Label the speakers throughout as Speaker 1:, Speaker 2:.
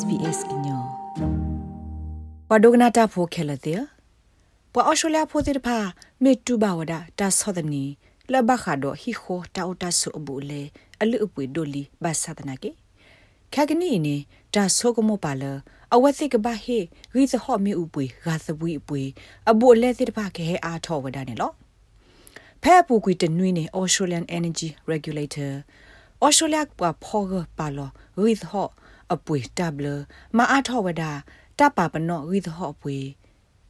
Speaker 1: SBS inyo Padognata pho khelate pa Australia pho te pha me tu ba wada ta sodani la ba kha do hi kho ta uta su abu le alu upwe doli ba sadana ke khagni ne ta sogomo pa la awathe ka ba he ri sa ho me upwe ga sabui upwe abu le te pha ke he a tho wada ne lo ဖဲပူကွီတနွိနေ Australian Energy Regulator Australia ပွားဖောကပါလော with hot အပွေတဘလမအားထောဝဒတပပနော with hot ပွေ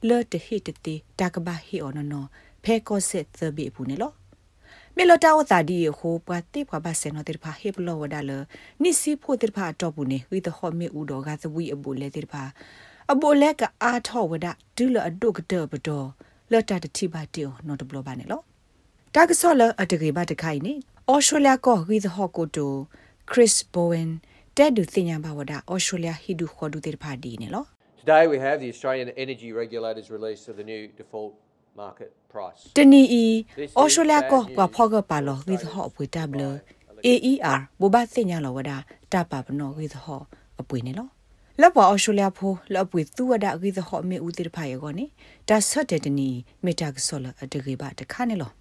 Speaker 1: လေတဟိတတိတကဘာဟီအော်နော်ဖဲကောဆက်သဘီပူနေလောမေလတာဝတာဒီဟိုပွားတိပွားပါစနောတေဖာဟေပလောဝဒါလနိစီဖို့တေဖာတော့ဘူးနေ with hot မေဦးတော်ကသဝီအဘူလေတေဖာအဘူလက်ကအားထောဝဒဒူလအဒုကတဘတော်လတ်တတိပါတီနော်တဘလပါနေလောတာကဆောလအတကေဘတခိုင်နေ ဩစတြေးလျကောဝီသဟော့ကိုတိုခရစ်ဘိုဝင်တဲ့ဒူသိညာဘဝဒဩစတြေးလျဟီဒူခေါ်ဒူတေဖာဒီနေလော
Speaker 2: Today we have the Australian Energy Regulators release of the new default market price.
Speaker 1: တနီဤဩစတြေးလျကောပွားဖောကပါလောဝီသဟော့အပွေတဘလ AER ဘဘသိညာလောဝဒတပါပနောဝီသဟော့အပွေနေလောလက်ပေါ်ဩစတြေးလျဖိုလက်ပွေသူဝဒဝီသဟော့မေဦးတေဖာယေကောနေဒါဆော့တဲ့တနီမေတာကဆောလအတကေဘတခါနေလော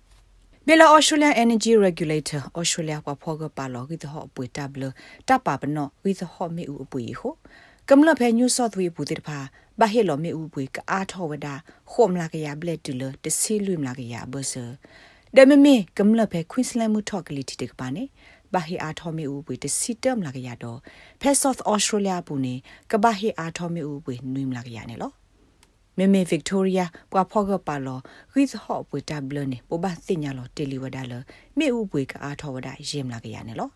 Speaker 1: ဘယ်လာ Australian Energy Regulator Australia ကဖောကပါလောကိတဟောပွေတဘလတပပနောဝိသဟောမေဦးအပွေဟိုကမ္လဖဲ New South Wales ဘူးတဲ့ဖာဘာဟေလောမေဦးပွေကအားထောဝဒါခုမလာကရဘလက်တူလတစီလူမလာကရဘဆာဒမမေကမ္လဖဲ Queensland မှုထော့ကလီတီတကပါနေဘာဟေအားထောမေဦးပွေတစီတမ်လာကရတော့ဖဲ South Australia ဘူးနေကဘာဟေအားထောမေဦးပွေနွိမလာကရနေလော မေမေဗစ်တိုးရီယာပွာဖောကပါလောခရစ်ဟော့ပွေတဘလနေပဘသိညာလောတေလီဝဒါလမေဥပွေကအားထောဝဒါယင်လာကရနေလော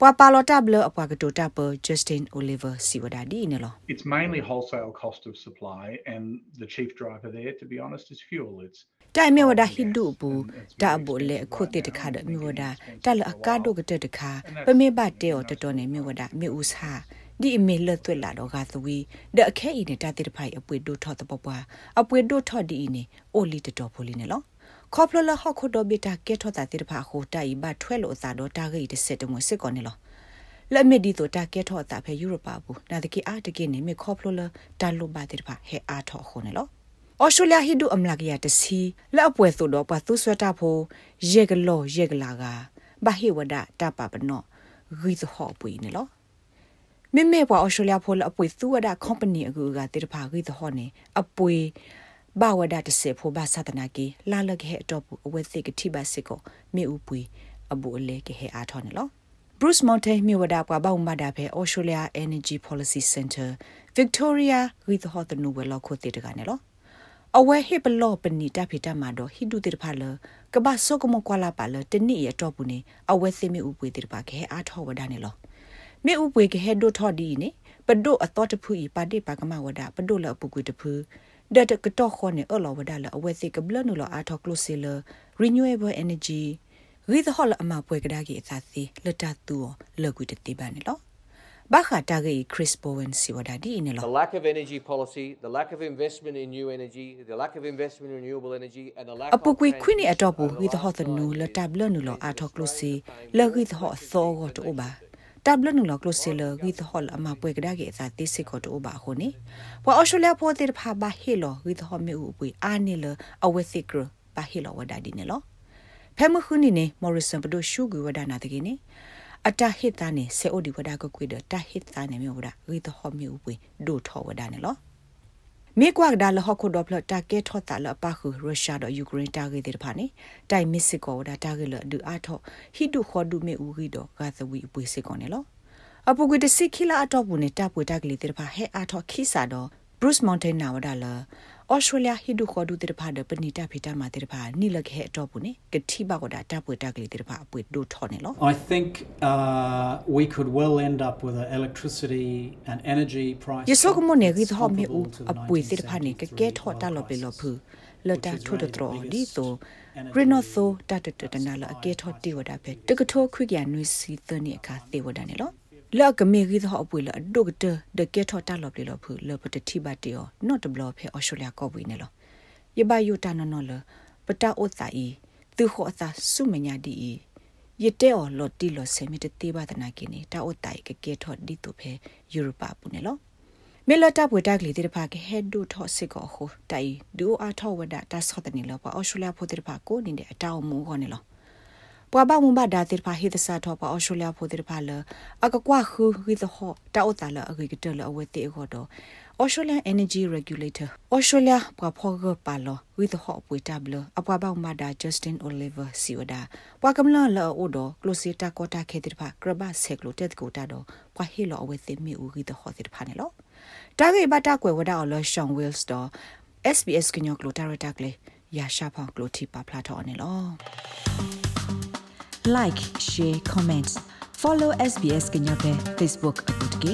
Speaker 1: ပွာပါလောတဘလအပွာကတိုတာပ Justin Oliver စီဝဒါဒီနေလော
Speaker 3: It's mainly wholesale cost of supply and the chief driver there to be honest is fuel it's
Speaker 1: တိုင်မြဝဒဟိဒုဘူးတာဘိုလေခုတ်တတခါဒမြဝဒတလအကာဒုကတတခါပမေဘတေော်တတော်နေမြဝဒမြဥစာ ဒီအမေလသွက်လာတော့ကသဝီဒအခဲဤနေတာတိတဖိုင်အပွေဒိုထော့တပပွားအပွေဒိုထော့ဒီနေအိုလီတတော်ဖိုလီနေလောခေါပလလဟခုဒဘီတာကဲထော့တာတိတဖာဟိုတိုင်ဘထွဲလို့အသာတော့တာဂိတ်တစ်စက်တမွစစ်ကောနေလောလက်မီဒီတော့တာကဲထော့တာဖဲယူရိုပါဘူးနာတကီအားတကီနေမေခေါပလလတာလိုပါတိတဖာဟဲအားထော့ခုနေလောဩစတြေးလျဟိဒူအမလာကရတစီလက်အပွဲဆိုတော့ပတ်သူဆွတ်တာဖိုရေကလောရေကလာကဘာဟိဝဒတာပပနောဂီသဟောပွေနေလော မေမေပွားဩစတြေးလျဖိုလအပွေသူဝဒကုမ္ပဏီအကူကတိတဖာဂိသဟောနေအပွေဘာဝဒတစေဖိုဘာသတနာကေလာလကေအတော့ဘူးအဝဲသိကတိပါစစ်ကိုမေဥပွေအဘူအလေကေဟအားထောနေလော Bruce Mountain မြေဝဒပွားဘောင်မဒါဖဲ Australia Energy Policy Center Victoria ဂိသဟောတနူဝဲလောက်ခိုတေတကနေလောအဝဲဟိပလောပနီတာဖီတာမာတော့ဟိတုတေတဖာလကဘာဆုကမကွာလာပါလတနိရတော့ဘူးနေအဝဲသိမီဥပွေတေတပါခဲအားထောဝဒနေလော မေဥပွေကဟဲဒိုထော်ဒီနေပဒိုအတော်တဖူဤပါတိပါကမဝဒပဒိုလပုကွေတဖူဒတ်ကတော့ခေါနေအလောဝဒလအဝဲသိကဘလနုလအားထောကလိုစီလ renewable energy ရီသဟောလအမပွဲကဒါကြီးအသာစီလတတူလကွေတတိပါနေလောဘာခတာဂေခရစ်ဘိုဝင်စီဝဒါဒီနေလော
Speaker 2: The lack of energy policy, the lack of investment in new energy, the lack of investment in renewable energy and the lack
Speaker 1: အပကွေခွိနေအတော့ဘူးဝိသဟောသနူလတဘလနု လောအားထောကလိုစီလဂိသဟောသောဂတ်အိုဘာတဘလနုလောကလိုစီလဂိသဟောလအမပွဲကဒါကြီးအသာတိစစ်ကိုတိုဘာခုနေဘွာအော်စတြေးလျပေါ်တဲ့ဖာဘာဟီလောဂိသဟောမေဥပွေအာနေလအဝဲစစ်ကဘာဟီလောဝဒါဒီနေလောဖဲမခုနီနေမော်ရီဆန်ပဒိုရှုဂူဝဒါနာတကိနေအတဟစ်သားနေဆေအိုဒီဝဒါကကွေဒတဟစ်သားနေမြေဝဒါဂိတဟောမြေဥပွေဒိုထောဝဒါနေလော မေကွာဒါလဟခုဒပလတာကေထောတာလပခုရုရှားတော့ယူကရိန်းတာဂေတဲ့ဖာနေတိုင်မစ်စကောဒါတာဂေလဒူအာထောဟီဒူခေါ်ဒူမေဥဂီတော့ဂါသဝီပွေစစ်ကောနေလောအပုကွေတစိခိလာအတော့ဘူးနေတပွေတာဂလီတဲ့ဖာဟဲအာထောခိစာတော့ Bruce Mountain နာဝဒါလာ Australia hidu khodu te pha de panita phita ma te pha ni la khe atop bu ne ke thi ba ko da ta pwe ta kli te pha apwe do tho ne lo
Speaker 4: I think uh we could well end up with an electricity and energy price
Speaker 1: Ye so ko mo ne gi tho me u apwe te pha ne ke ke tho ta lo pe lo phu lo ta tho de tro di to rino so ta te te na la ke tho ti wa da phe te ko tho khwi kya nui si the ni ka te wa da ne lo လော က်ကမေဂီသောအပွေလဒုကတဒကေထောတာလောပလီလောဖူလောပတတိဘတ်တီယောနော့တဘလောဖေအော်စတြေးလျကောဝီနေလောယဘယုတာနော်နော်လပတာအိုစာဤသူခောအသာစုမညာဒီယတဲ့အော်လော်တီလော်ဆေမီတတိဘာဒနာကိနေတာအိုတိုင်ကကေထော့ဒီတုဖေယူရိုပါပူနေလောမေလတာပွေတကလေးတဲ့ဖာကဟက်ဒူထော့စစ်ကောဟိုတိုင်ဒူအာထော့ဝဒတာဆော့တနီလောပါအော်စတြေးလျဖိုတဲ့ဖာကိုနေတဲ့အတောင်မူခေါ်နေလော ပွာဘမုံဘာဒါတိဖာဟိဒစာထောပါအော်စတြေးလျဖိုတဲ့ဖာလအကကွာခူဟိသဟောတာအိုတာလအဂိကတလအဝဲတေခေါ်တော့ Australian Energy Regulator Australia ပွားဖောကပါလော with hot ပွေတဘလအပွားပေါမဒါ Justin Oliver Sioda ပွားကမလလောအိုဒ Closita Kota ခေတိဖာကရဘဆက်ကလိုတက်ကိုတာတော့ပွားဟီလောအဝဲသိမီဦးဂီတဟောတိဖာနေလောတာဂေဘတာကွယ်ဝဒါအော်လောရှောင်းဝဲလ်စတော့ SBS ကညောကလိုတာရတာကလေရာရှာဖောင်ကလိုတီပါဖလာတော့နေလော
Speaker 5: like share comments follow SBS ကညောပဲ Facebook အပုတ်ကေ